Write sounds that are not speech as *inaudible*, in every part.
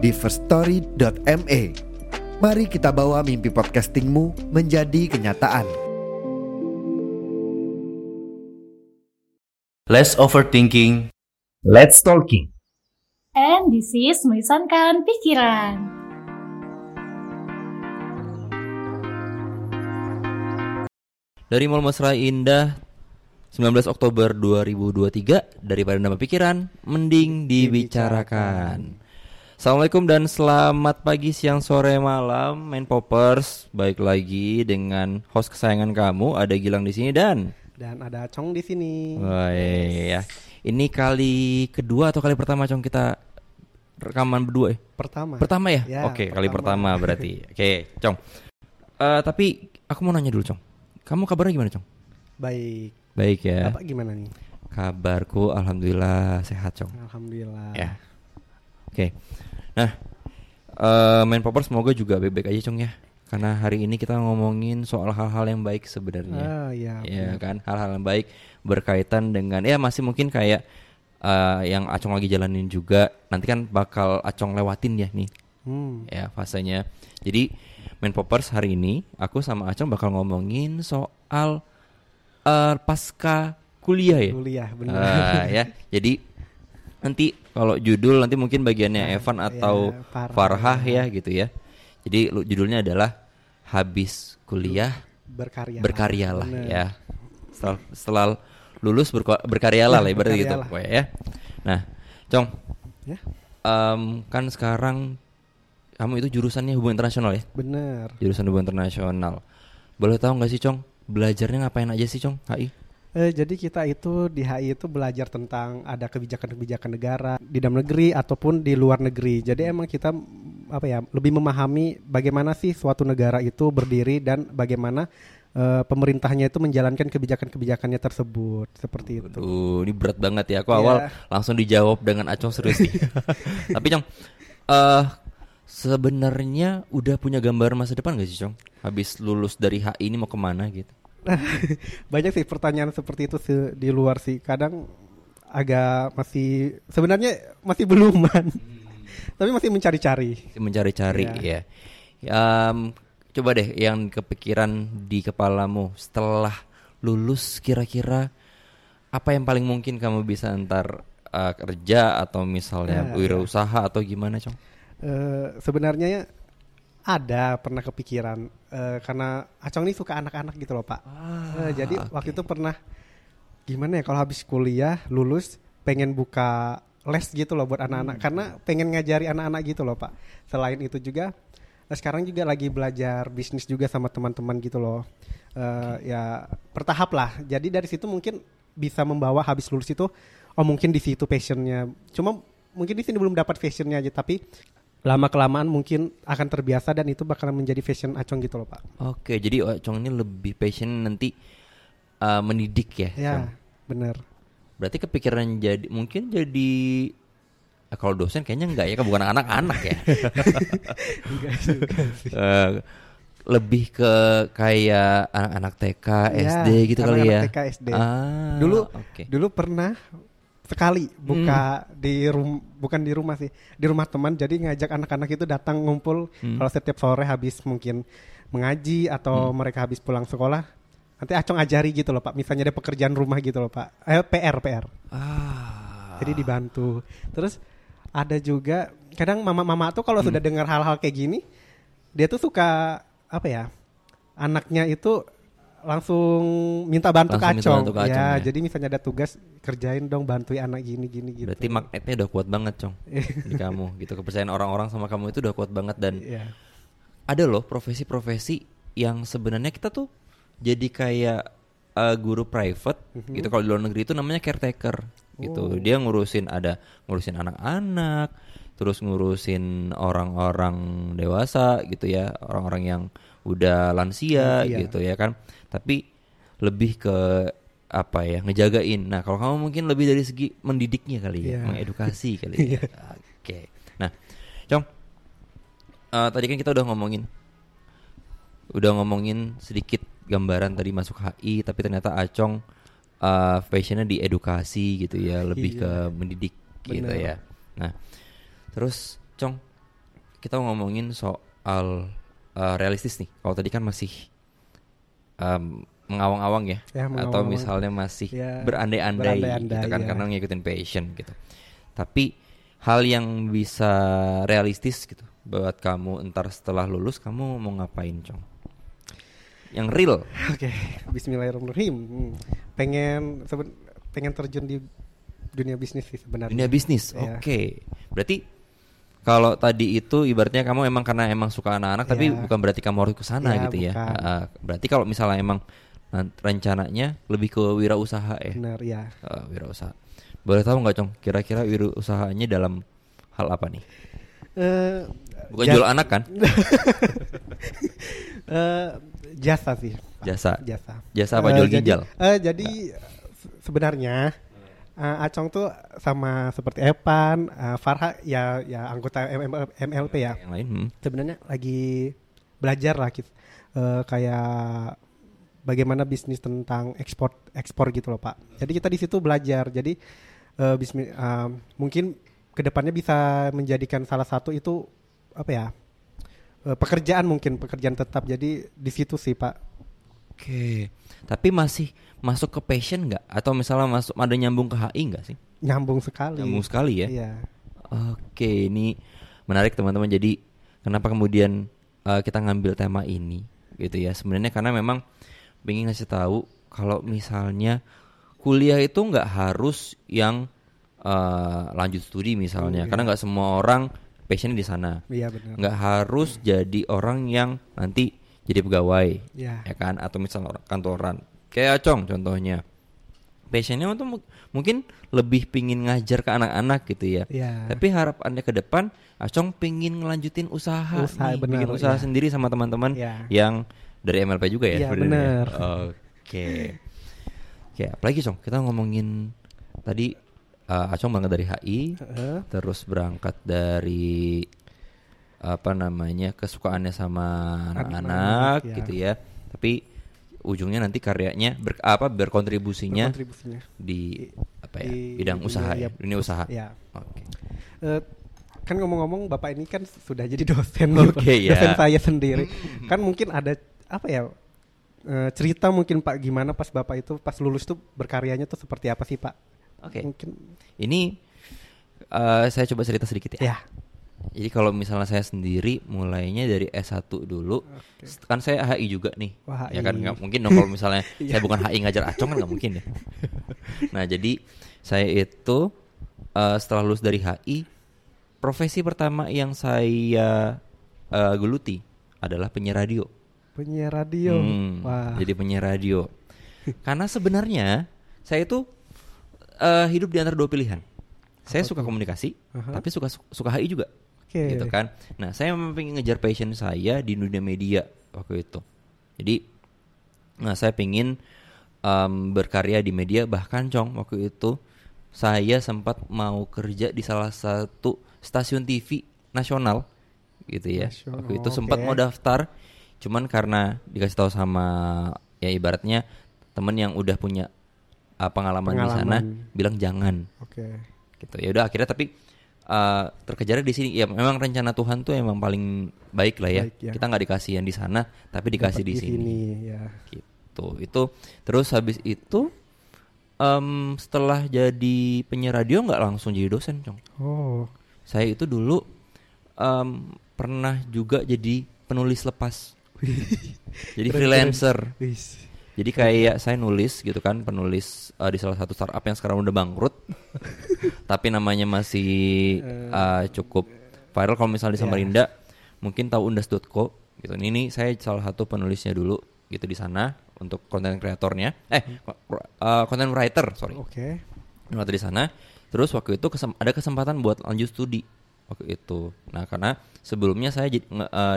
di firststory.me. Mari kita bawa mimpi podcastingmu menjadi kenyataan. Less overthinking. Let's talking. And this is melisankan pikiran. Dari Mall Mesra Indah 19 Oktober 2023 daripada nama pikiran mending dibicarakan. Assalamualaikum dan selamat pagi, siang, sore, malam, main poppers. Baik lagi dengan host kesayangan kamu ada Gilang di sini dan Dan ada Cong di sini. Wah, ya. Ini kali kedua atau kali pertama Cong kita rekaman berdua ya? Pertama. Pertama ya? Ya, Oke, kali pertama. berarti. *laughs* Oke, Cong. Eh, tapi aku mau nanya dulu, Cong. Kamu kabarnya gimana, Cong? Baik. Baik ya. Bapak gimana nih? Kabarku alhamdulillah sehat, Cong. Alhamdulillah. Ya. Oke. Nah, eh main popper semoga juga baik-baik aja, Cong ya. Karena hari ini kita ngomongin soal hal-hal yang baik sebenarnya. Ah, ya. Ya kan, hal-hal yang baik berkaitan dengan ya masih mungkin kayak eh, yang Acong lagi jalanin juga. Nanti kan bakal Acong lewatin ya nih Hmm. ya fasenya. Jadi main poppers hari ini aku sama Acong bakal ngomongin soal eh, pasca kuliah ya. Kuliah benar. Ah, ya. Jadi nanti kalau judul nanti mungkin bagiannya Evan atau ya, Farhah. Farhah ya gitu ya. Jadi judulnya adalah habis kuliah Berkarya. berkaryalah ya. Setelah, setelah lulus berko- berkaryalah lah ibaratnya gitu berkaryalah. pokoknya ya. Nah, Cong, Ya. em, kan sekarang kamu itu jurusannya hubungan internasional ya? Benar. Jurusan hubungan internasional. Boleh tahu nggak sih, Cong? Belajarnya ngapain aja sih, Cong? HI? Eh, jadi kita itu di HI itu belajar tentang ada kebijakan-kebijakan negara di dalam negeri ataupun di luar negeri. Jadi emang kita mm, apa ya lebih memahami bagaimana sih suatu negara itu berdiri dan bagaimana eh, pemerintahnya itu menjalankan kebijakan-kebijakannya tersebut seperti itu. Aduh, ini berat banget ya. Aku Iya. awal langsung dijawab dengan acong serius nih. *laughs* Tapi Cong, eh sebenarnya udah punya gambaran masa depan gak sih Cong? Habis lulus dari HI ini mau ke mana gitu? *laughs* Banyak sih pertanyaan seperti itu se- di luar sih. Kadang agak masih sebenarnya masih beluman. Tapi masih mencari-cari. Mencari-cari Iya. ya. Em, coba deh yang kepikiran di kepalamu setelah lulus kira-kira apa yang paling mungkin kamu bisa antar eh, kerja atau misalnya Ya, wirausaha atau gimana Cong? Eh, sebenarnya ya ada pernah kepikiran eh, karena Acong ini suka anak-anak gitu loh Pak. Eh, jadi waktu itu pernah gimana ya kalau habis kuliah lulus pengen buka les gitu loh buat anak-anak karena pengen ngajari anak-anak gitu loh Pak. Selain itu juga eh, sekarang juga lagi belajar bisnis juga sama teman-teman gitu loh. Eh, Ya bertahap lah. Jadi dari situ mungkin bisa membawa habis lulus itu oh mungkin di situ passionnya. Cuma mungkin di sini belum dapat fashionnya aja tapi lama kelamaan mungkin akan terbiasa dan itu bakalan menjadi fashion acong gitu loh pak. Oke, jadi Ocong ini lebih passion nanti eh, mendidik ya. Ya Cong? bener. Berarti kepikiran jadi mungkin jadi eh, kalau dosen kayaknya enggak ya, kan bukan anak-anak ya. *laughs* Eh, lebih ke kayak anak-anak TK, Ya, SD gitu kali ya. anak-anak TK, SD. Ah, Dulu oke. dulu pernah sekali buka di rum bukan di rumah sih di rumah teman. Jadi ngajak anak-anak itu datang ngumpul. Hmm. kalau setiap sore habis mungkin mengaji atau mereka habis pulang sekolah nanti acong ajari gitu loh pak. Misalnya ada pekerjaan rumah gitu loh pak. Eh, PR PR Ah. jadi dibantu. Terus ada juga kadang mama-mama tuh kalau sudah dengar hal-hal kayak gini dia tuh suka apa ya anaknya itu langsung minta bantu Langsung minta kacong bantu ke Acong, ya, ya. jadi misalnya ada tugas kerjain dong bantuin anak gini gini gitu Berarti magnetnya udah kuat banget, Cong. *laughs* di kamu gitu. Kepercayaan orang-orang sama kamu itu udah kuat banget dan Iya. ada loh profesi-profesi yang sebenarnya kita tuh jadi kayak eh, guru private gitu kalau di luar negeri itu namanya caretaker gitu dia ngurusin ada ngurusin anak-anak terus ngurusin orang-orang dewasa gitu ya, orang-orang yang udah lansia Lansia. gitu ya kan. Tapi lebih ke apa ya ngejagain. Nah kalau kamu mungkin lebih dari segi mendidiknya kali ya, Iya. mengedukasi *laughs* kali ya. Oke. Nah, Cong, eh, tadi kan kita udah ngomongin, udah ngomongin sedikit gambaran tadi masuk HI, tapi ternyata Acong eh, passionnya di edukasi gitu ya, lebih Iya. ke mendidik gitu Bener. ya. Nah, terus Cong, kita ngomongin soal eh, realistis nih. Kalau tadi kan masih em, mengawang-awang ya, Ya, atau mengawang-awang. misalnya masih Ya, berandai-andai berandai-andai, gitu kan ya. karena ngikutin passion gitu. Tapi hal yang bisa realistis gitu buat kamu entar setelah lulus kamu mau ngapain, Cong? Yang real. *laughs* Oke, Bismillahirrahmanirrahim. Hmm. Pengen pengen terjun di dunia bisnis sih sebenarnya. Dunia bisnis. Iya. Oke. Berarti kalau tadi itu ibaratnya kamu emang karena emang suka anak-anak tapi Iya. bukan berarti kamu harus ke sana Iya, gitu ya. bukan. Ah, berarti kalau misalnya emang nan- rencananya lebih ke wirausaha ya. Benar ya. Ah, wirausaha. Boleh tahu nggak, Cong? Kira-kira wirausahanya dalam hal apa nih? Eh, Bukan jual anak kan? *laughs* eh, jasa sih. Jasa. Jasa. Jasa apa Eh, jual jadi- ginjal? eh, jadi se- sebenarnya eh, Acong tuh sama seperti Epan, eh, Farha ya ya anggota ML- MLP ya. Yang lain? hmm. Sebenarnya lagi belajar lah gitu. Eh, kayak bagaimana bisnis tentang ekspor ekspor gitu loh Pak. Jadi kita di situ belajar. Jadi eh, bisnis eh, mungkin ke depannya bisa menjadikan salah satu itu apa ya pekerjaan mungkin pekerjaan tetap. Jadi di situ sih Pak. Oke. Tapi masih masuk ke passion nggak? Atau misalnya masuk ada nyambung ke HI nggak sih? Nyambung sekali. Nyambung sekali ya. Iya. Oke, ini menarik teman-teman. Jadi kenapa kemudian uh, kita ngambil tema ini gitu ya? Sebenarnya karena memang ingin ngasih tahu kalau misalnya kuliah itu nggak harus yang uh, lanjut studi misalnya, karena nggak semua orang passionnya di sana. Iya benar. Nggak harus jadi orang yang nanti jadi pegawai, Iya. ya kan? Atau misalnya orang kantoran. Kayak Acong contohnya. Passionnya mu- mungkin lebih pingin ngajar ke anak-anak gitu ya. Iya. Tapi harapannya ke depan, Acong pingin ngelanjutin usaha, Usaha, nih, benar, bikin usaha iya. sendiri sama teman-teman Iya. yang dari MLP juga ya. Iya, sebenarnya? benar. Oke. Oke, apalagi Cong, kita ngomongin tadi uh, Acong berangkat dari HI, Heeh. terus berangkat dari apa namanya kesukaannya sama anak-anak ya. gitu ya. Tapi ujungnya nanti karyanya ber, apa berkontribusinya Kontribusinya. di apa ya Di bidang dunia, usaha ya iya. dunia usaha. Iya. Oke. Eh, kan ngomong-ngomong bapak ini kan sudah jadi dosen *laughs* Oke, Pak. ya. dosen saya sendiri kan mungkin ada apa ya eh, cerita mungkin pak gimana pas bapak itu pas lulus tuh berkaryanya tuh seperti apa sih pak Oke. mungkin Ini eh, saya coba cerita sedikit ya. ya Jadi kalau misalnya saya sendiri mulainya dari S1 dulu, S- kan saya HI juga nih. Wah, Ya kan HI. nggak mungkin dong kalau misalnya *laughs* saya bukan HI ngajar acong kan nggak mungkin ya. *laughs* nah, jadi saya itu eh, setelah lulus dari HI, profesi pertama yang saya eh, geluti adalah penyiar radio. penyiar radio Hmm, wah Jadi penyiar radio. *laughs* Karena sebenarnya saya itu eh, hidup di antara dua pilihan. Saya suka komunikasi, Aha. tapi suka suka HI juga. Oke. Gitu kan. Nah, saya memang pengen ngejar passion saya di dunia media waktu itu. Jadi nah saya pengen em, berkarya di media bahkan Cong waktu itu saya sempat mau kerja di salah satu stasiun TV nasional gitu ya. Nasional, Waktu itu sempat oke. mau daftar cuman karena dikasih tahu sama ya ibaratnya temen yang udah punya uh, pengalaman, di sana Pengalaman. bilang jangan oke gitu ya udah akhirnya tapi uh, terkejar di sini. Ya memang rencana Tuhan tuh emang paling baik lah ya, Baik, ya. kita nggak dikasih yang di sana tapi dikasih Dapat di sini. ya. Gitu. Itu terus habis itu em, setelah jadi penyiar radio nggak langsung jadi dosen cong? Oh. Saya itu dulu em, pernah juga jadi penulis lepas. Jadi freelancer jadi kayak saya nulis gitu kan penulis uh, di salah satu startup yang sekarang udah bangkrut. *laughs* Tapi namanya masih uh, cukup viral. Kalau misalnya di Iya. Samarinda mungkin tahu undas.co gitu. Ini, ini saya salah satu penulisnya dulu gitu di sana untuk konten kreatornya. Eh uh, content writer sorry. Oke. Waktu di sana. Terus waktu itu kesem- ada kesempatan buat lanjut studi waktu itu. Nah karena sebelumnya saya eh,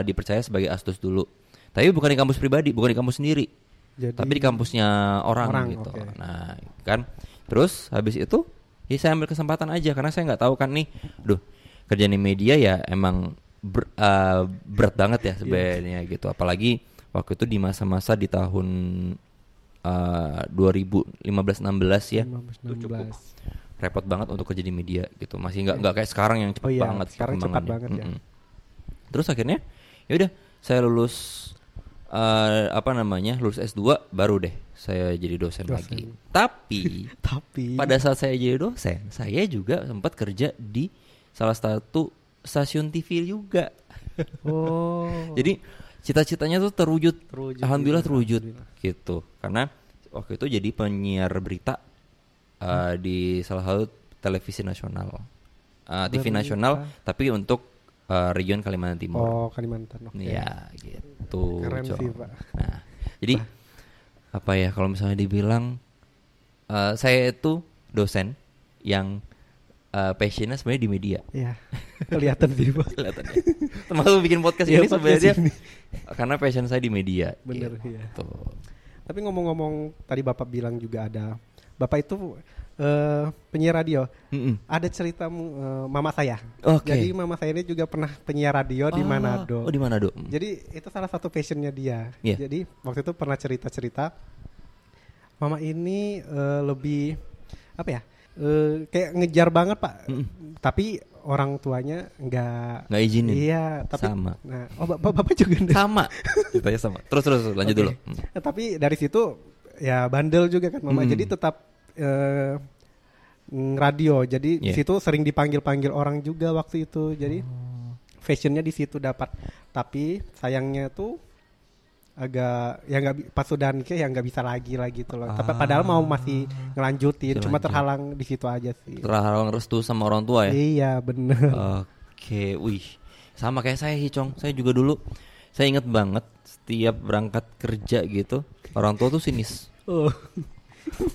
dipercaya sebagai asdos dulu, tapi bukan di kampus pribadi, bukan di kampus sendiri, Jadi tapi di kampusnya orang, Orang, gitu. oke. Nah kan, terus habis itu ya saya ambil kesempatan aja karena saya nggak tahu kan nih, duh kerjaan di media ya emang ber- eh, berat banget ya sebenarnya gitu, apalagi waktu itu di masa-masa di tahun eh, 2015-16 ya, 15, itu cukup 16. repot banget untuk kerja di media gitu masih nggak nggak kayak sekarang yang cepet Oh iya, banget sekarang cepat banget ya. Mm-mm. terus akhirnya ya udah saya lulus eh, apa namanya lulus S2 baru deh saya jadi dosen, Dosen. lagi tapi *laughs* Tapi pada saat saya jadi dosen saya juga sempat kerja di salah satu stasiun TV juga *laughs* oh jadi cita-citanya tuh terwujud, Terwujud alhamdulillah gitu, terwujud alhamdulillah. gitu karena waktu itu jadi penyiar berita uh, di salah satu televisi nasional Uh, TV Berita. nasional tapi untuk uh, region Kalimantan Timur oh Kalimantan oke. ya gitu Keren sih, Pak. nah jadi apa ya kalau misalnya dibilang uh, saya itu dosen yang uh, passionnya sebenarnya di media Iya. Kelihatan sih, Pak. *laughs* kelihatannya. Termasuk bikin podcast Iya, ini sebenarnya karena passion saya di media. Bener, gitu. iya. Tapi ngomong-ngomong tadi Bapak bilang juga ada Bapak itu eh, penyiar radio. Mm-mm. Ada cerita eh, mama saya. Oke. Jadi mama saya ini juga pernah penyiar radio di Ah, Manado. Oh di Manado. Jadi itu salah satu passionnya dia. Iya. Jadi waktu itu pernah cerita-cerita, mama ini eh, lebih apa ya? eh, kayak ngejar banget pak. Mm-mm. Tapi orang tuanya nggak. Nggak izinin. Iya. Tapi Sama. Nah, oh bapak, bapak juga. sama. Ceritanya sama. Terus terus lanjut Oke. dulu. Nah, tapi dari situ ya bandel juga kan mama. Mm. Jadi tetap eh, mm, radio. Jadi di Iya. situ sering dipanggil-panggil orang juga waktu itu. Jadi Oh. fashionnya di situ dapat. Tapi sayangnya tuh agak ya nggak pas sudah nikah ya nggak bisa lagi lah gitu loh. Tapi padahal mau masih ngelanjutin, cuma Dilanjut. terhalang di situ aja sih. Terhalang restu sama orang tua ya. Iya bener. Oke, wih. Sama kayak saya Hicong. Saya juga dulu saya inget banget setiap berangkat kerja gitu, orang tua tuh sinis. Oh.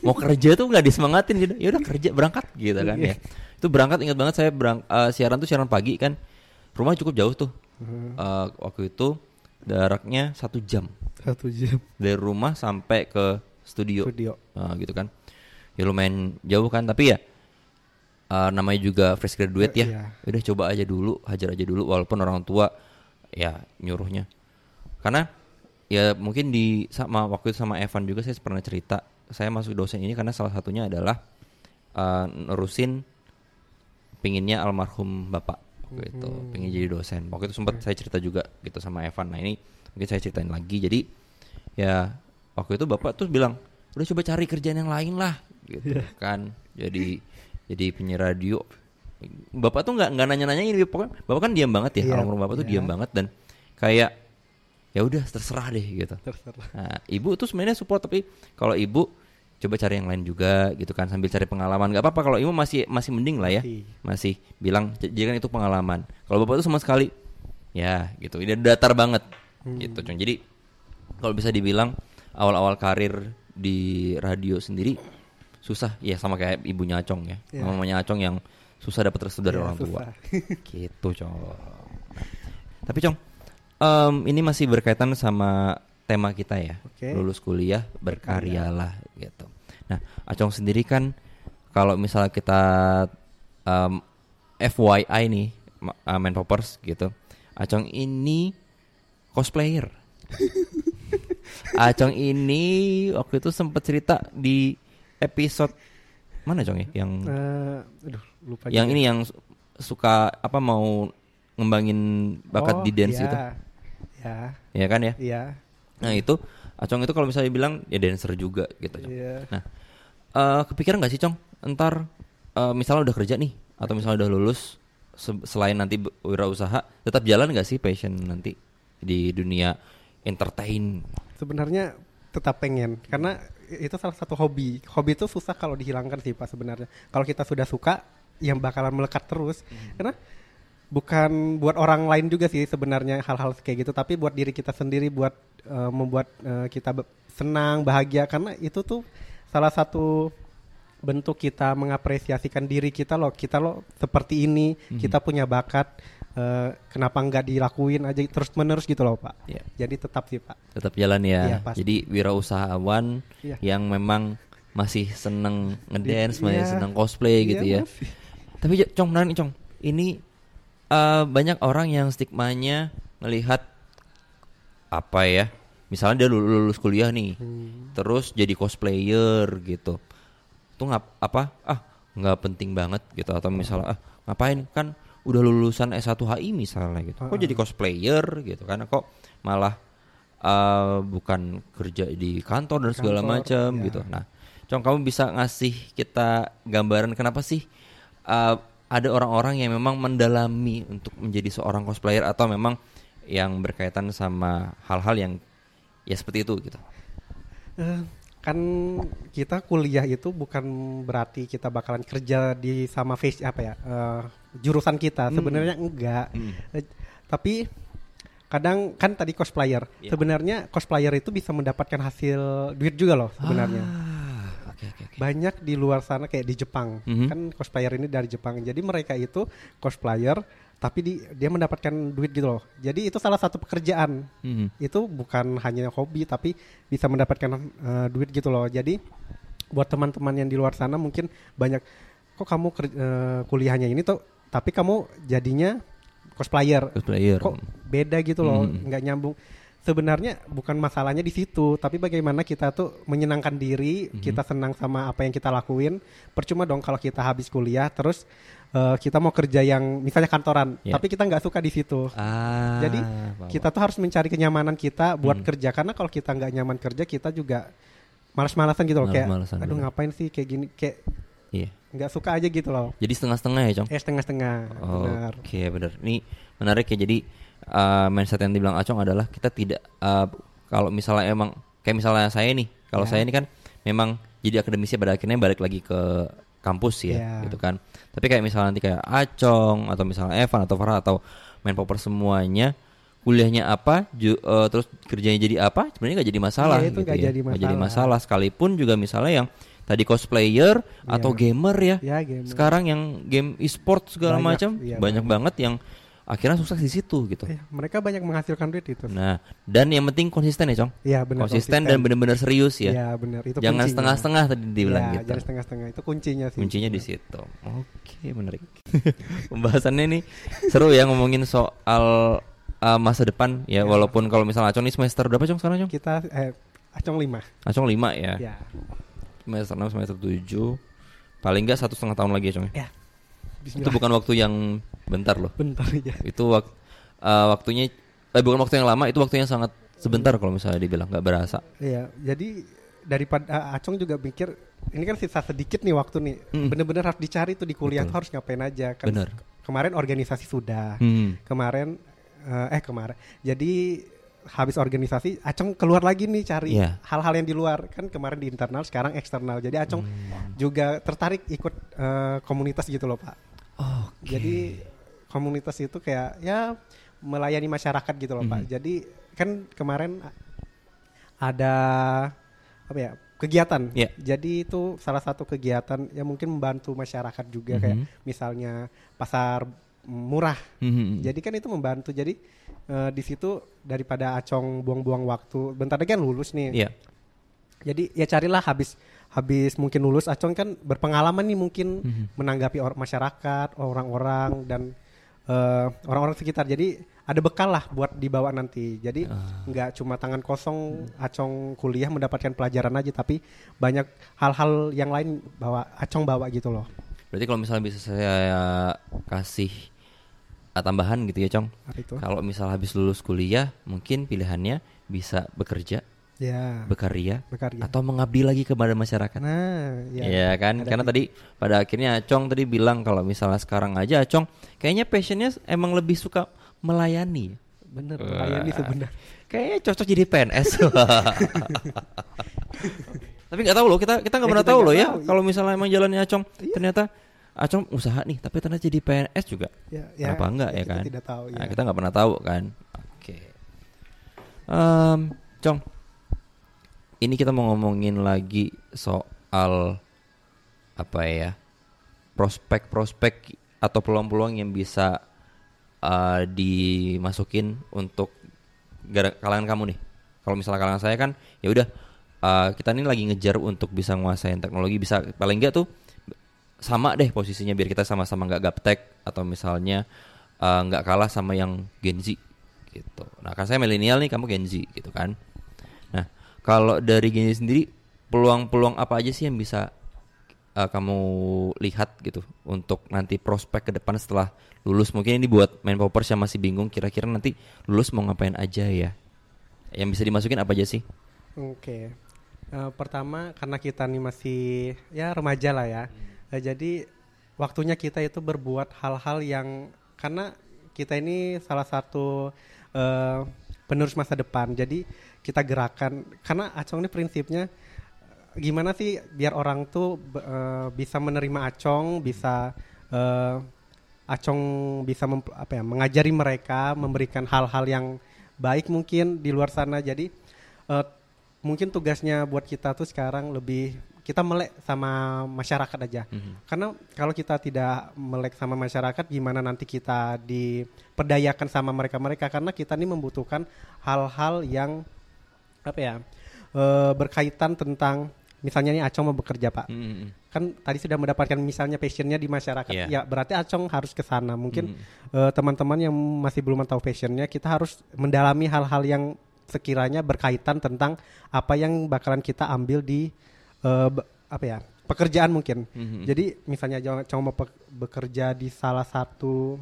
Mau kerja tuh nggak disemangatin gitu. Ya udah kerja berangkat gitu kan Iya. ya. Itu berangkat inget banget saya berang eh, siaran tuh siaran pagi kan. Rumah cukup jauh tuh. Eh, waktu itu jaraknya satu jam Satu jam dari rumah sampai ke studio. studio. Nah, gitu kan. Ya lumayan jauh kan, tapi ya eh, namanya juga fresh graduate ya. Iya. Udah coba aja dulu, hajar aja dulu walaupun orang tua ya nyuruhnya. Karena ya mungkin di sama waktu itu sama Evan juga saya pernah cerita, saya masuk dosen ini karena salah satunya adalah eh, nerusin pinginnya almarhum bapak. Waktu itu, pengen jadi dosen. Waktu itu sempat saya cerita juga gitu sama Evan. Nah, ini mungkin saya ceritain lagi. Jadi ya waktu itu bapak tuh bilang udah coba cari kerjaan yang lain lah gitu kan. Jadi jadi penyiar radio. Bapak tuh nggak nggak nanya nanya ini pokoknya. Bapak kan diam banget ya. Iya, almarhum bapak tuh iya. diam banget dan kayak ya udah terserah deh gitu Terserah. nah, ibu tuh sebenarnya support tapi kalau ibu coba cari yang lain juga gitu kan sambil cari pengalaman nggak apa-apa kalau ibu masih masih mending lah ya Masih. masih bilang "J- jadikan itu pengalaman kalau bapak tuh sama sekali ya gitu ini datar banget gitu Cung. jadi kalau bisa dibilang awal-awal karir di radio sendiri susah ya sama kayak ibunya Acong ya Iya. mamanya Acong yang susah dapat restu dari Iya, orang tua susah. *laughs* gitu Cong tapi Cong em, ini masih berkaitan sama tema kita ya Oke. lulus kuliah berkaryalah gitu nah Acong sendiri kan kalau misalnya kita em, FYI nih uh, main poppers gitu Acong ini cosplayer *laughs* Acong ini waktu itu sempat cerita di episode mana Cong ya yang Eh, aduh lupa yang juga. ini yang su- suka apa mau ngembangin bakat Oh, di dance iya. itu Ya, ya kan ya iya. nah itu Acong itu kalau misalnya bilang ya dancer juga gitu. Iya. nah eh, kepikiran nggak sih Cong ntar eh, misalnya udah kerja nih atau misalnya udah lulus se- selain nanti wirausaha tetap jalan nggak sih passion nanti di dunia entertain Sebenarnya tetap pengen karena itu salah satu hobi. Hobi itu susah kalau dihilangkan sih Pak sebenarnya. Kalau kita sudah suka yang bakalan melekat terus. Karena bukan buat orang lain juga sih sebenarnya hal-hal kayak gitu, tapi buat diri kita sendiri buat eh, membuat eh, kita senang, bahagia karena itu tuh salah satu bentuk kita mengapresiasikan diri kita loh kita loh seperti ini Mhm. kita punya bakat eh, kenapa nggak dilakuin aja terus menerus gitu loh pak Iya. jadi tetap sih pak Tetap jalan ya. Iya, pasti. Jadi wirausahawan Iya. yang memang masih seneng ngedance, Di- masih iya. seneng cosplay Iya, gitu ya. masih. Tapi Cong nih Cong, ini eh, banyak orang yang stigmanya melihat apa ya? Misalnya dia lulus, kuliah nih, Hmm. terus jadi cosplayer gitu. Tuh ngap apa? Ah, nggak penting banget gitu atau misalnya ah ngapain kan udah lulusan S1 HI misalnya gitu. Kok jadi cosplayer gitu kan? Kok malah eh, bukan kerja di kantor dan segala macam ya. gitu. Nah, Cong kamu bisa ngasih kita gambaran kenapa sih uh, ada orang-orang yang memang mendalami untuk menjadi seorang cosplayer atau memang yang berkaitan sama hal-hal yang ya seperti itu gitu. Eh, kan kita kuliah itu bukan berarti kita bakalan kerja di sama face apa ya eh, jurusan kita sebenarnya enggak Hmm. Eh, tapi kadang kan tadi cosplayer Iya. sebenarnya cosplayer itu bisa mendapatkan hasil duit juga loh sebenarnya Ah, oke oke. banyak di luar sana kayak di Jepang Mhm. kan cosplayer ini dari Jepang jadi mereka itu cosplayer tapi di, dia mendapatkan duit gitu loh jadi itu salah satu pekerjaan Mhm. itu bukan hanya hobi tapi bisa mendapatkan eh, duit gitu loh jadi buat teman-teman yang di luar sana mungkin banyak kok kamu eh, kuliahnya ini tuh tapi kamu jadinya cosplayer Cosplayer. kok beda gitu loh Hmm. nggak nyambung sebenarnya bukan masalahnya di situ tapi bagaimana kita tuh menyenangkan diri Hmm. kita senang sama apa yang kita lakuin percuma dong kalau kita habis kuliah terus eh, kita mau kerja yang misalnya kantoran Ya. tapi kita nggak suka di situ Ah. Jadi, paham. kita tuh harus mencari kenyamanan kita buat Hmm. kerja karena kalau kita nggak nyaman kerja kita juga malas-malasan gitu loh kayak aduh bener. ngapain sih kayak gini kayak Iya. nggak suka aja gitu loh Jadi setengah-setengah ya, Cong. eh setengah-setengah benar Oke, benar. Ini menarik ya. Jadi uh, mindset yang dibilang Acong adalah kita tidak uh, kalau misalnya emang kayak misalnya saya nih, kalau Ya. saya ini kan memang jadi akademisi pada akhirnya balik lagi ke kampus ya, Ya. gitu kan. Tapi kayak misalnya nanti kayak Acong atau misalnya Evan atau Farah atau main popper semuanya kuliahnya apa, ju- uh, terus kerjanya jadi apa, sebenarnya nggak jadi masalah. Iya, itu gitu nggak ya. jadi Nggak jadi masalah. masalah. Sekalipun juga misalnya yang tadi cosplayer atau gamer ya, ya game sekarang yang game e-sport segala Banyak, macam iya, banyak banget yang akhirnya sukses di situ gitu. Eh, mereka banyak menghasilkan duit itu Nah, dan yang penting konsisten ya, Cong. Iya benar Konsisten, dan benar-benar serius ya. Iya benar itu Jangan setengah-setengah tadi dibilang Iya, gitu. jangan setengah-setengah itu kuncinya sih Kuncinya di situ. Oke, menarik. *laughs* Pembahasannya nih seru ya ngomongin soal uh, masa depan ya, walaupun kalau misalnya Acong ini semester berapa Cong sekarang Cong? kita eh acong lima Acong 5 ya. ya Semester 6 semester 7. Paling enggak satu setengah tahun lagi ya Cong ya. ya Itu bukan waktu yang bentar loh. bentar ya itu wak- eh, waktunya eh, bukan waktu yang lama itu waktunya sangat sebentar kalau misalnya dibilang nggak berasa Iya, jadi daripada Acong juga mikir ini kan sisa sedikit nih waktu nih. Mm. Bener-bener harus dicari tuh di kuliah Betul. tuh harus ngapain aja kan. Bener. Kemarin organisasi sudah. hmm. Kemarin eh, eh kemarin. Jadi habis organisasi Acong keluar lagi nih cari Iya. hal-hal yang di luar. Kan kemarin di internal, sekarang eksternal. Jadi Acong Hmm. juga tertarik ikut eh, komunitas gitu loh, Pak. Oke. Jadi komunitas itu kayak ya melayani masyarakat gitu loh Pak. Mhm. Jadi kan kemarin ada apa ya kegiatan. Iya. Jadi itu salah satu kegiatan yang mungkin membantu masyarakat juga kayak Mhm. misalnya pasar murah. Hmm. Jadi kan itu membantu. Jadi eh, di situ daripada acong buang-buang waktu. Bentar lagi kan lulus nih. Iya. Jadi ya carilah habis habis mungkin lulus Acong kan berpengalaman nih mungkin Mhm. menanggapi or- masyarakat, orang-orang dan eh, orang-orang sekitar. Jadi ada bekal lah buat dibawa nanti. Jadi Ah. nggak cuma tangan kosong Acong kuliah mendapatkan pelajaran aja, tapi banyak hal-hal yang lain bawa Acong bawa gitu loh. berarti kalau misalnya bisa saya kasih uh, tambahan gitu ya cong kalau misalnya habis lulus kuliah mungkin pilihannya bisa bekerja Ya, berkarya bekerja. atau mengabdi lagi kepada masyarakat Nah, ya. Iya kan, Ada karena tadi pada akhirnya Acong tadi bilang kalau misalnya sekarang aja Acong kayaknya passionnya emang lebih suka melayani. bener melayani sebenarnya. Kayaknya cocok jadi PNS. *laughs* tapi nggak tahu loh, kita kita nggak Ya, pernah kita tahu loh ya iya. kalau misalnya emang jalannya Acong ternyata Acong usaha nih, tapi ternyata jadi PNS juga. Ya, ya, Kenapa enggak ya kita kan? Tidak tahu. Nah, ya. kita nggak pernah tahu kan. Oke. Em, Cong, ini kita mau ngomongin lagi soal apa ya prospek-prospek atau peluang-peluang yang bisa uh, dimasukin untuk kalangan kamu nih. Kalau misalnya kalangan saya kan ya udah uh, kita ini lagi ngejar untuk bisa nguasain teknologi bisa paling enggak tuh sama deh posisinya biar kita sama-sama nggak gaptek atau misalnya uh, nggak kalah sama yang Gen Z gitu. Nah, kan saya milenial nih, kamu Gen Z gitu kan. Kalau dari Gen Z sendiri peluang-peluang apa aja sih yang bisa uh, kamu lihat gitu untuk nanti prospek ke depan setelah lulus? Mungkin ini buat main poppers yang masih bingung kira-kira nanti lulus mau ngapain aja ya. Yang bisa dimasukin apa aja sih? Oke. Eh, pertama karena kita nih masih ya remaja lah ya. Eh, jadi waktunya kita itu berbuat hal-hal yang karena kita ini salah satu eh, penerus masa depan. Jadi kita gerakan karena Acong ini prinsipnya gimana sih biar orang tuh eh, bisa menerima Acong, bisa eh, Acong bisa mem- apa ya mengajari mereka, memberikan hal-hal yang baik mungkin di luar sana. Jadi eh, mungkin tugasnya buat kita tuh sekarang lebih kita melek sama masyarakat aja. Karena kalau kita tidak melek sama masyarakat, gimana nanti kita diperdayakan sama mereka-mereka? Karena kita ini membutuhkan hal-hal yang apa ya eh, berkaitan tentang misalnya nih Acong mau bekerja pak, Hmm. kan tadi sudah mendapatkan misalnya passionnya di masyarakat, Iya. ya berarti Acong harus ke sana. Mungkin Hmm. eh, teman-teman yang masih belum tahu passionnya, kita harus mendalami hal-hal yang sekiranya berkaitan tentang apa yang bakalan kita ambil di eh, apa ya pekerjaan mungkin. Mhm. Jadi misalnya Acong mau bekerja di salah satu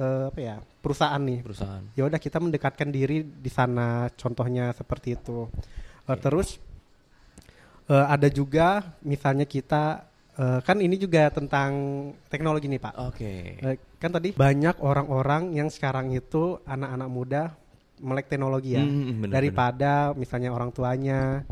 eh, apa ya perusahaan nih, Perusahaan. ya udah kita mendekatkan diri di sana contohnya seperti itu Eh, terus eh, ada juga misalnya kita eh, kan ini juga tentang teknologi nih pak Oke. Eh, kan tadi banyak orang-orang yang sekarang itu anak-anak muda melek teknologi ya Hmm, bener, daripada misalnya orang tuanya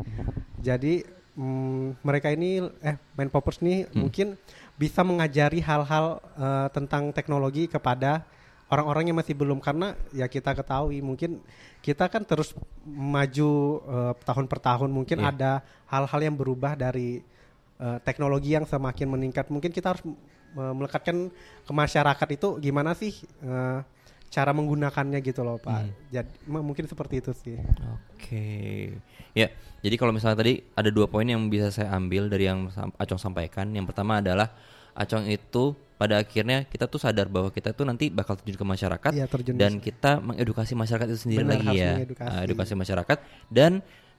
jadi mm, mereka ini eh main poppers nih Hmm. mungkin bisa mengajari hal-hal eh, tentang teknologi kepada orang-orang yang masih belum karena ya kita ketahui mungkin kita kan terus maju eh, tahun per tahun mungkin Iya. ada hal-hal yang berubah dari eh, teknologi yang semakin meningkat mungkin kita harus melekatkan ke masyarakat itu gimana sih eh, cara menggunakannya gitu loh pak jadi m- mungkin seperti itu sih Oke. Ya, jadi kalau misalnya tadi ada dua poin yang bisa saya ambil dari yang Acong sampaikan. Yang pertama adalah Acong itu pada akhirnya kita tuh sadar bahwa kita tuh nanti bakal terjun ke masyarakat Iya, terjun dan kita mengedukasi masyarakat itu sendiri Benar, lagi ya. mengedukasi. Ah, edukasi masyarakat dan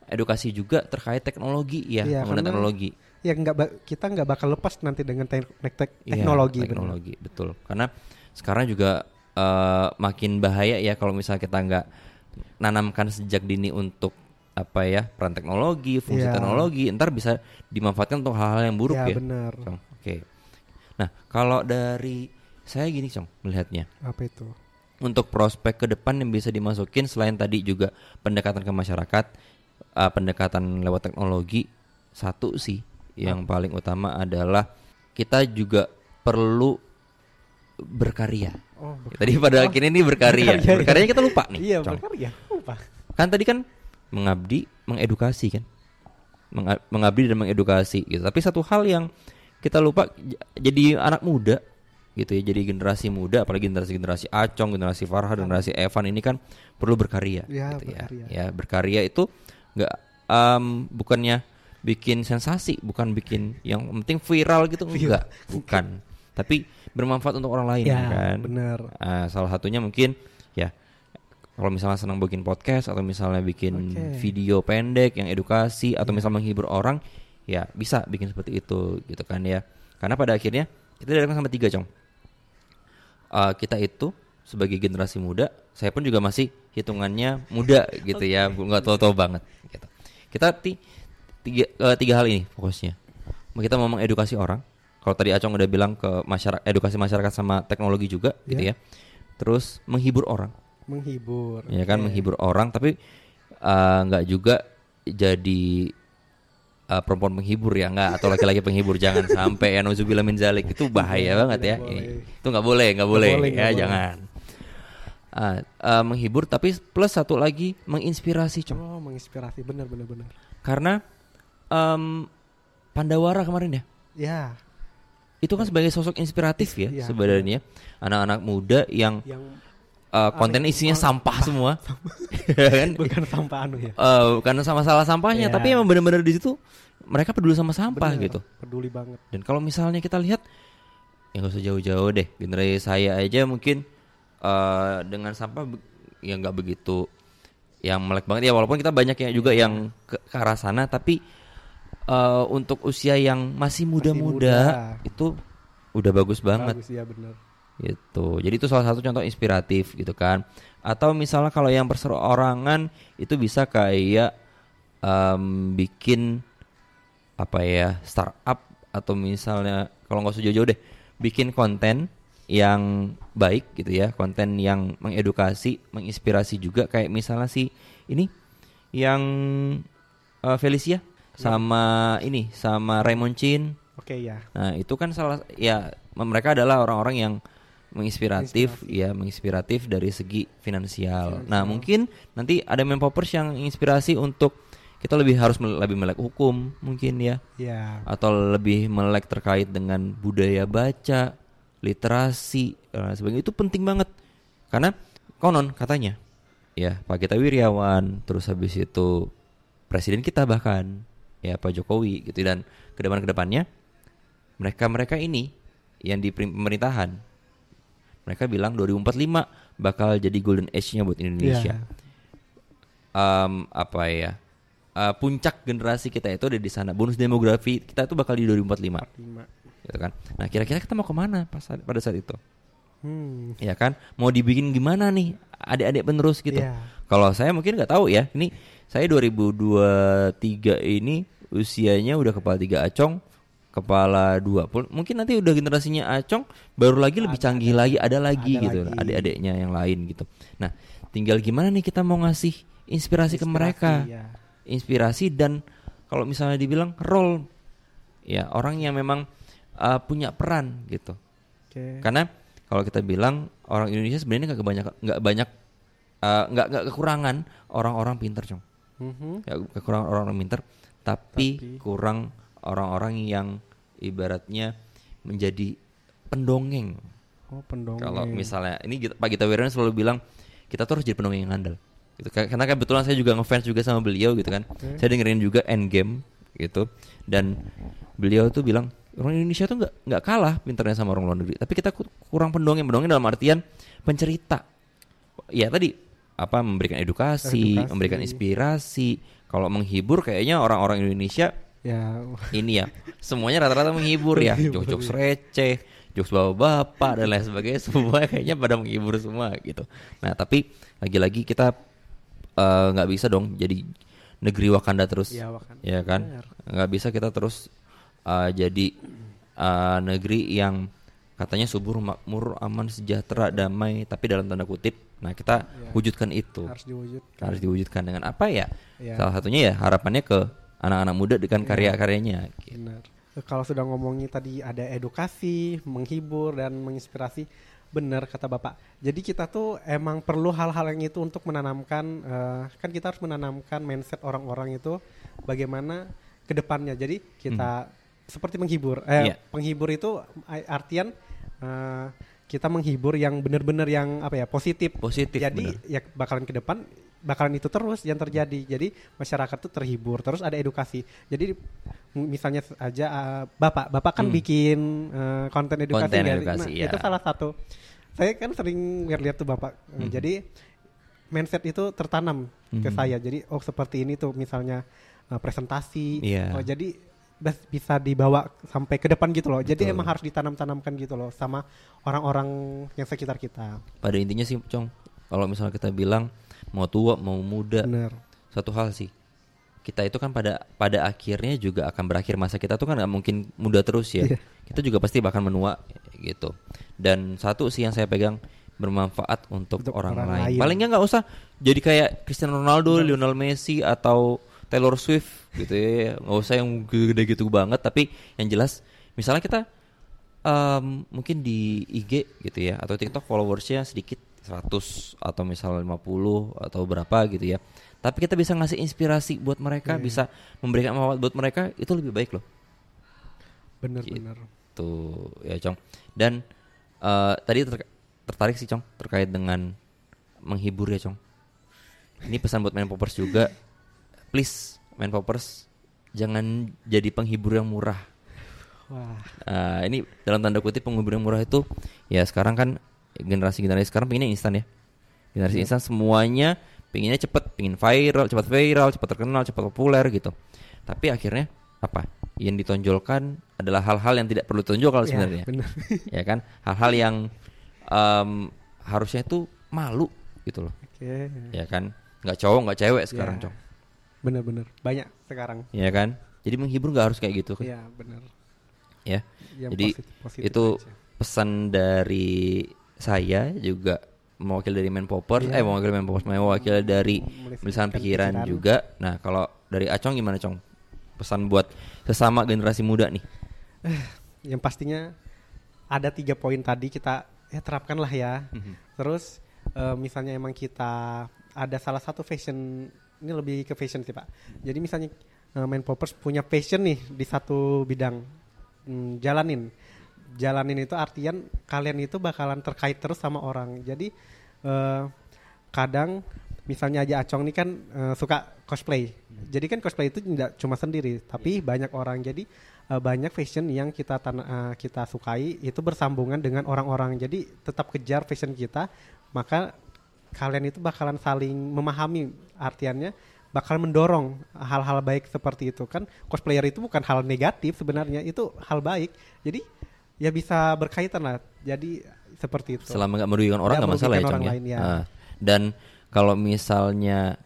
edukasi juga terkait teknologi ya, penggunaan karena teknologi. ya nggak kita nggak bakal lepas nanti dengan tek- tek- Iya, teknologi benar. teknologi betul karena sekarang juga eh, makin bahaya ya kalau misalnya kita nggak nanamkan sejak dini untuk apa ya peran teknologi fungsi Iya. teknologi ntar bisa dimanfaatkan untuk hal-hal yang buruk ya ya, benar oke nah kalau dari saya gini cong melihatnya apa itu untuk prospek ke depan yang bisa dimasukin selain tadi juga pendekatan ke masyarakat, uh, pendekatan lewat teknologi, satu sih yang paling utama adalah kita juga perlu berkarya. oh Tadi pada akhirnya ini berkarya. berkarya, iya. Berkaryanya kita lupa nih. iya Cong. benar ya apa Kan tadi kan mengabdi, mengedukasi kan. Menga- mengabdi dan mengedukasi gitu. Tapi satu hal yang kita lupa jadi anak muda gitu ya. Jadi generasi muda apalagi generasi-generasi Acong, generasi Farha, generasi Evan ini kan perlu berkarya Ya, gitu berkarya. ya. Ya, berkarya itu nggak em, bukannya bikin sensasi, bukan bikin yang penting viral gitu enggak, bukan. Tapi bermanfaat untuk orang lain ya kan. benar Ah, salah satunya mungkin ya kalau misalnya senang bikin podcast atau misalnya bikin Oke. video pendek yang edukasi atau misalnya menghibur orang ya bisa bikin seperti itu gitu kan ya. Karena pada akhirnya kita datang sama tiga cong. Ah, kita itu sebagai generasi muda saya pun juga masih hitungannya muda gitu ya. Bu- nggak tahu-tahu banget gitu. Kita ti- tiga, eh, tiga hal ini fokusnya. Kita mau mengedukasi orang. Kalau tadi Acong udah bilang ke masyarakat edukasi masyarakat sama teknologi juga gitu ya. Terus menghibur orang. Menghibur. Ya kan Oke. menghibur orang tapi eh, nggak juga jadi eh, perempuan menghibur ya nggak atau laki-laki penghibur jangan sampai ya nauzubillah min zalik. Itu bahaya banget ya. Ini. itu nggak boleh nggak boleh, boleh, ya boleh. jangan. Ah, eh, menghibur tapi plus satu lagi menginspirasi cong oh menginspirasi. Benar benar benar. Karena em, Pandawara kemarin ya? Ya. Itu kan sebagai sosok inspiratif ya Iya. sebenarnya. Anak-anak muda yang yang uh, konten Aneh, isinya oh, sampah semua *laughs* Ya kan bukan sampah anu ya. Eh, karena sama salah sampahnya Iya. tapi emang benar-benar di situ mereka peduli sama sampah Bener, gitu Peduli banget. dan kalau misalnya kita lihat ya nggak usah jauh-jauh deh generasi saya aja mungkin eh, dengan sampah be- ya nggak begitu yang melek banget ya walaupun kita banyak yang juga yang ke, ke arah sana tapi eh, untuk usia yang masih muda-muda muda. itu udah bagus banget Bagus ya benar. Gitu. Jadi itu salah satu contoh inspiratif gitu kan. Atau misalnya kalau yang perseorangan itu bisa kayak em, bikin apa ya startup atau misalnya kalau nggak usah jauh-jauh deh bikin konten yang baik gitu ya konten yang mengedukasi menginspirasi juga kayak misalnya si ini yang eh, Felicia sama ini sama Raymond Chin Oke ya. Nah, itu kan salah ya mereka adalah orang-orang yang menginspiratif, ya menginspiratif dari segi finansial. Nah, mungkin nanti ada main poppers yang inspirasi untuk kita lebih harus mel- lebih melek hukum mungkin ya Ya. atau lebih melek terkait dengan budaya baca, literasi dan lain sebagainya itu penting banget. Karena konon katanya ya Pak Gita Wirjawan terus habis itu presiden kita bahkan ya Pak Jokowi gitu dan ke depan ke depannya mereka-mereka ini yang di pem- pemerintahan mereka bilang 2045 bakal jadi golden age-nya buat Indonesia. Ya. Em, apa ya? eh, puncak generasi kita itu ada di sana. Bonus demografi kita itu bakal di 2045, Lima. gitu kan. Nah, kira-kira kita mau ke mana pas pada saat itu? Hmm. Ya kan? Mau dibikin gimana nih? Adik-adik penerus gitu. Iya. Kalau saya mungkin nggak tahu ya. Ini saya 2023 ini usianya udah kepala tiga acong, kepala dua pun. Mungkin nanti udah generasinya acong, baru lagi lebih canggih lagi, ada lagi Ada gitu, adik-adiknya yang lain gitu. Nah, tinggal gimana nih kita mau ngasih inspirasi, ke Inspirasi, mereka, ya. inspirasi dan kalau misalnya dibilang role, ya orang yang memang uh, punya peran gitu. Oke. Karena kalau kita bilang orang Indonesia sebenarnya nggak banyak nggak banyak uh, nggak nggak kekurangan orang-orang pinter cong. Mhm. Ya, kekurangan orang-orang pinter, tapi, Tapi- kurang orang-orang yang ibaratnya menjadi pendongeng. Oh, pendongeng. Kalau misalnya ini Pak Gita Wirjawan selalu bilang kita tuh harus jadi pendongeng yang handal. Gitu. Ka- Karena kebetulan saya juga ngefans juga sama beliau gitu kan. Saya dengerin juga Endgame gitu dan beliau tuh bilang orang Indonesia tuh nggak nggak kalah pinternya sama orang luar negeri. Tapi kita ku- kurang pendongeng, pendongeng dalam artian pencerita. Ya tadi apa memberikan edukasi, Edukasi. memberikan inspirasi. Kalau menghibur kayaknya orang-orang Indonesia ya. Ini ya semuanya rata-rata menghibur ya. Jokes-jokes receh jokes bapak-bapak dan lain sebagainya. Semua kayaknya pada menghibur semua gitu. Nah tapi lagi-lagi kita eh, nggak bisa dong jadi negeri Wakanda terus. Iya, Wakanda. ya kan? Nggak bisa kita terus eh, jadi eh, negeri yang katanya subur makmur aman sejahtera damai tapi dalam tanda kutip nah kita wujudkan itu. Harus diwujudkan. harus diwujudkan dengan apa ya? Ya. Salah satunya ya harapannya ke anak-anak muda dengan karya-karyanya. gitu. Benar. Kalau sudah ngomongin tadi ada edukasi, menghibur dan menginspirasi, benar kata Bapak. Jadi kita tuh emang perlu hal-hal yang itu untuk menanamkan eh, kan kita harus menanamkan mindset orang-orang itu bagaimana ke depannya. Jadi kita seperti menghibur. Eh Hmm. Iya. penghibur itu eh, artian eh, kita menghibur yang benar-benar yang apa ya, positif. Positif, Jadi benar. ya bakalan ke depan bakalan itu terus yang terjadi. Jadi masyarakat tuh terhibur, terus ada edukasi. Jadi misalnya aja uh, Bapak, Bapak kan Hmm. bikin uh, konten edukasi Konten edukasi, Nah, ya. itu salah satu. Saya kan sering lihat tuh Bapak. Hmm. Jadi mindset itu tertanam ke Hmm. saya. Jadi oh seperti ini tuh misalnya uh, presentasi. Iya. Oh jadi bisa dibawa sampai ke depan gitu loh. Jadi Betul. emang harus ditanam-tanamkan gitu loh sama orang-orang yang sekitar kita. Pada intinya sih, Cong, kalau misalnya kita bilang mau tua mau muda, Bener. satu hal sih. Kita itu kan pada pada akhirnya juga akan berakhir masa kita tuh kan nggak mungkin muda terus ya. Iya. Kita juga pasti bakal menua gitu. Dan satu sih yang saya pegang bermanfaat untuk, Untuk orang, orang lain. lain. Palingnya nggak usah jadi kayak Cristiano Ronaldo, Lionel Messi atau Taylor Swift gitu ya. Nggak usah yang gede gitu banget. Tapi yang jelas, misalnya kita em, mungkin di IG gitu ya atau TikTok followersnya sedikit 100 atau misalnya 50 atau berapa gitu ya. Tapi kita bisa ngasih inspirasi buat mereka, bisa memberikan manfaat buat mereka itu lebih baik loh. Bener-bener. Gitu. gitu ya Cong dan eh, tadi ter- tertarik sih Cong terkait dengan menghibur ya Cong ini pesan buat main poppers juga please main poppers jangan jadi penghibur yang murah. Wah, Eh, ini dalam tanda kutip penghibur yang murah itu ya sekarang kan generasi generasi sekarang pengennya instan ya. Generasi instan semuanya pengennya cepet pengen viral cepat viral cepat terkenal cepat populer gitu. Tapi akhirnya apa? Yang ditonjolkan adalah hal-hal yang tidak perlu tonjol kalau ya, sebenarnya. bener. *laughs* ya kan? Hal-hal yang em, harusnya itu malu gitu loh. Oke, ya kan? Nggak cowok nggak cewek sekarang Ya. cong bener-bener banyak sekarang. ya kan jadi menghibur nggak harus kayak gitu kan Iya, bener. ya Yang Jadi, positif-positif itu aja. pesan dari saya juga mewakili dari Menpopers Iya. eh mewakili Menpopers mewakili dari Melisahkan Melisan Pikiran Pikiran. juga nah kalau dari Acong gimana Cong pesan buat sesama generasi muda nih yang pastinya ada tiga poin tadi kita ya terapkan lah ya. Terus eh, misalnya emang kita ada salah satu fashion ini lebih ke fashion sih pak. Jadi misalnya eh, main poppers punya passion nih di satu bidang, Hmm, jalanin, jalanin itu artian kalian itu bakalan terkait terus sama orang. Jadi eh, kadang misalnya aja Acong nih kan eh, suka cosplay. Jadi kan cosplay itu tidak cuma sendiri, tapi banyak orang. Jadi eh, banyak fashion yang kita tan- eh, kita sukai itu bersambungan dengan orang-orang. Jadi tetap kejar fashion kita, maka kalian itu bakalan saling memahami artiannya bakal mendorong hal-hal baik seperti itu kan. Cosplayer itu bukan hal negatif sebenarnya itu hal baik. Jadi ya bisa berkaitan lah. Jadi seperti itu. Selama nggak merugikan orang Nggak masalah ya orang ya? lain, ya. Ah. dan kalau misalnya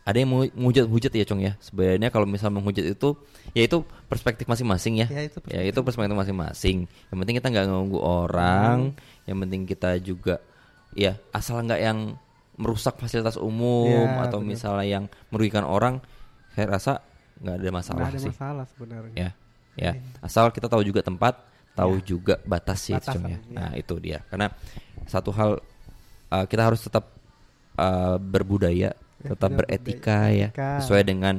ada yang menghujat-hujat ya Cong ya? Sebenarnya kalau misal menghujat itu ya itu perspektif masing-masing ya. Ya, itu ya itu perspektif masing-masing. Yang penting kita nggak nganggu orang Hmm. yang penting kita juga ya asal nggak yang merusak fasilitas umum Ya, atau benar. misalnya yang merugikan orang saya rasa nggak ada masalah nggak ada sih. masalah sebenarnya. Ya ya asal kita tahu juga tempat tahu juga batas sih Cung, ya. ya. nah itu dia. Karena satu hal uh, kita harus tetap uh, berbudaya tetap benar, beretika budaya, ya etika. sesuai dengan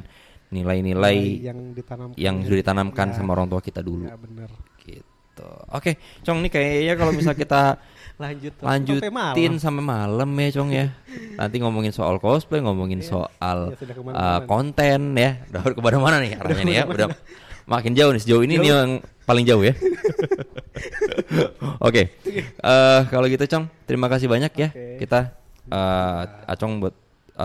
nilai-nilai yang ditanamkan yang sudah ditanamkan Ya, sama orang tua kita dulu. Ya bener gitu. Oke cong nih kayaknya kalau misal kita *laughs* lanjut lanjutin sampai malam. sampai malam ya cong ya. Nanti ngomongin soal cosplay ngomongin soal Iya, sudah ke mana-mana. uh, konten ya. Udah ke mana mana nih arahnya nih ya. Udah makin jauh nih sejauh ini nih yang paling jauh ya. *laughs* Oke. Eh, kalau gitu cong terima kasih banyak ya. Oke. kita uh, acong buat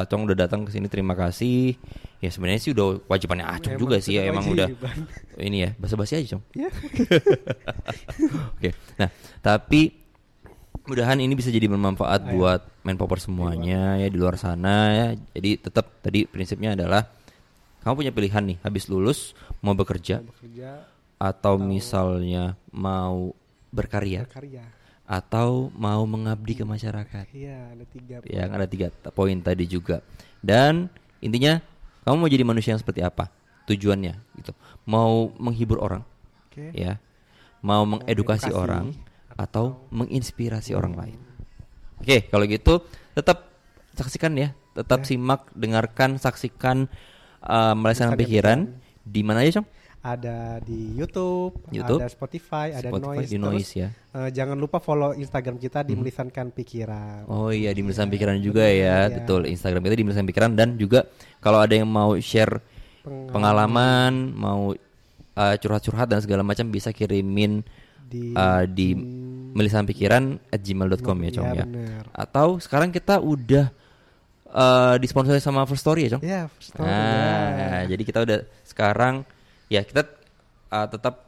acong udah datang ke sini terima kasih ya sebenarnya sih udah wajibannya acong Emang juga sih ya emang udah *laughs* ini ya basa-basi aja cong Ya. *laughs* Oke. Nah, tapi mudahan ini bisa jadi bermanfaat Ayo. buat main popper semuanya ya di luar sana ya. Jadi tetap tadi prinsipnya adalah kamu punya pilihan nih habis lulus mau bekerja bekerja atau misalnya mau berkarya berkarya atau mau mengabdi ke masyarakat. iya ada tiga Yang ada tiga poin tadi juga. Dan intinya kamu mau jadi manusia yang seperti apa? Tujuannya gitu. Mau menghibur orang, oke ya mau mengedukasi mengedukasi orang atau menginspirasi orang lain. Oke, kalau gitu tetap saksikan ya, tetap simak, dengarkan, saksikan uh, melesankan Instagram pikiran di mana aja, Cong? Ada di YouTube, YouTube, ada Spotify, ada Spotify, Noise, di Noise Terus, ya. eh, jangan lupa follow Instagram kita di melisankan pikiran. Oh iya, di melesankan pikiran juga ya, Iya. betul. Instagram kita di melesankan pikiran dan juga kalau ada yang mau share Pengalaman. pengalaman, mau uh, curhat-curhat dan segala macam bisa kirimin di uh, di melisankan pikiran at gmail.com ya, Cong Iya, ya. bener. Atau sekarang kita udah uh, disponsori sama First Story ya, Cong? Ya, first story, Nah, ya. jadi kita udah sekarang ya kita uh, tetap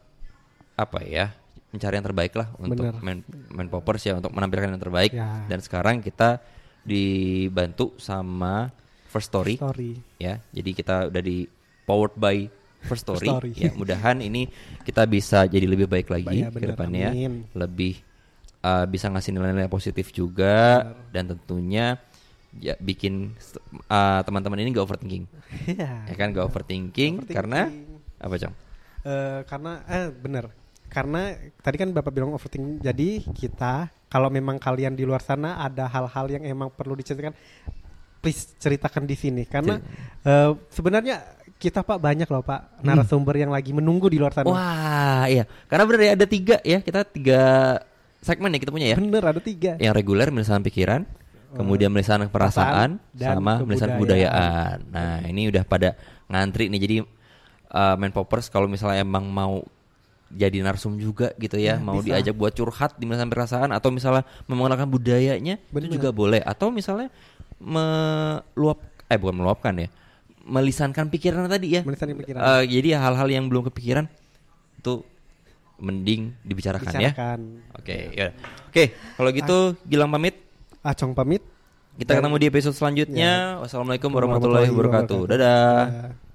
apa ya mencari yang terbaik lah untuk Bener. main main poppers ya untuk menampilkan yang terbaik Ya. dan sekarang kita dibantu sama First Story, story. ya jadi kita udah di powered by First Story, Story. ya mudahan ini kita bisa jadi lebih baik lagi Ya, ke bener, depannya amin. lebih uh, bisa ngasih nilai-nilai positif juga dan tentunya ya bikin uh, teman-teman ini gak overthinking *laughs* Iya. ya kan gak overthinking, Overthinking. karena apa cong Eh, karena eh bener karena tadi kan bapak bilang overthinking jadi kita kalau memang kalian di luar sana ada hal-hal yang emang perlu diceritakan please ceritakan di sini karena eh, sebenarnya kita Pak banyak loh Pak narasumber yang lagi menunggu di luar sana. Wah, iya. Karena benar ya ada tiga ya. Kita tiga segmen ya kita punya ya. Bener ada tiga. Yang reguler melisan pikiran, kemudian melisan perasaan, Perasaan, dan sama melisan kebudayaan. kebudayaan. Nah, ini udah pada ngantri nih. Jadi uh, main poppers kalau misalnya emang mau jadi narsum juga gitu ya, mau bisa. diajak buat curhat di melisan perasaan atau misalnya mengenalkan budayanya Bener. itu juga boleh atau misalnya meluap eh bukan meluapkan ya, melisankan pikiran tadi ya. Melisankan pikiran. Eh, jadi hal-hal yang belum kepikiran itu mending dibicarakan ya. Oke, ya. Oke, kalau gitu Gilang pamit. Acong pamit. Kita ketemu di episode selanjutnya. Wassalamualaikum warahmatullahi wabarakatuh. Dadah. Dadah.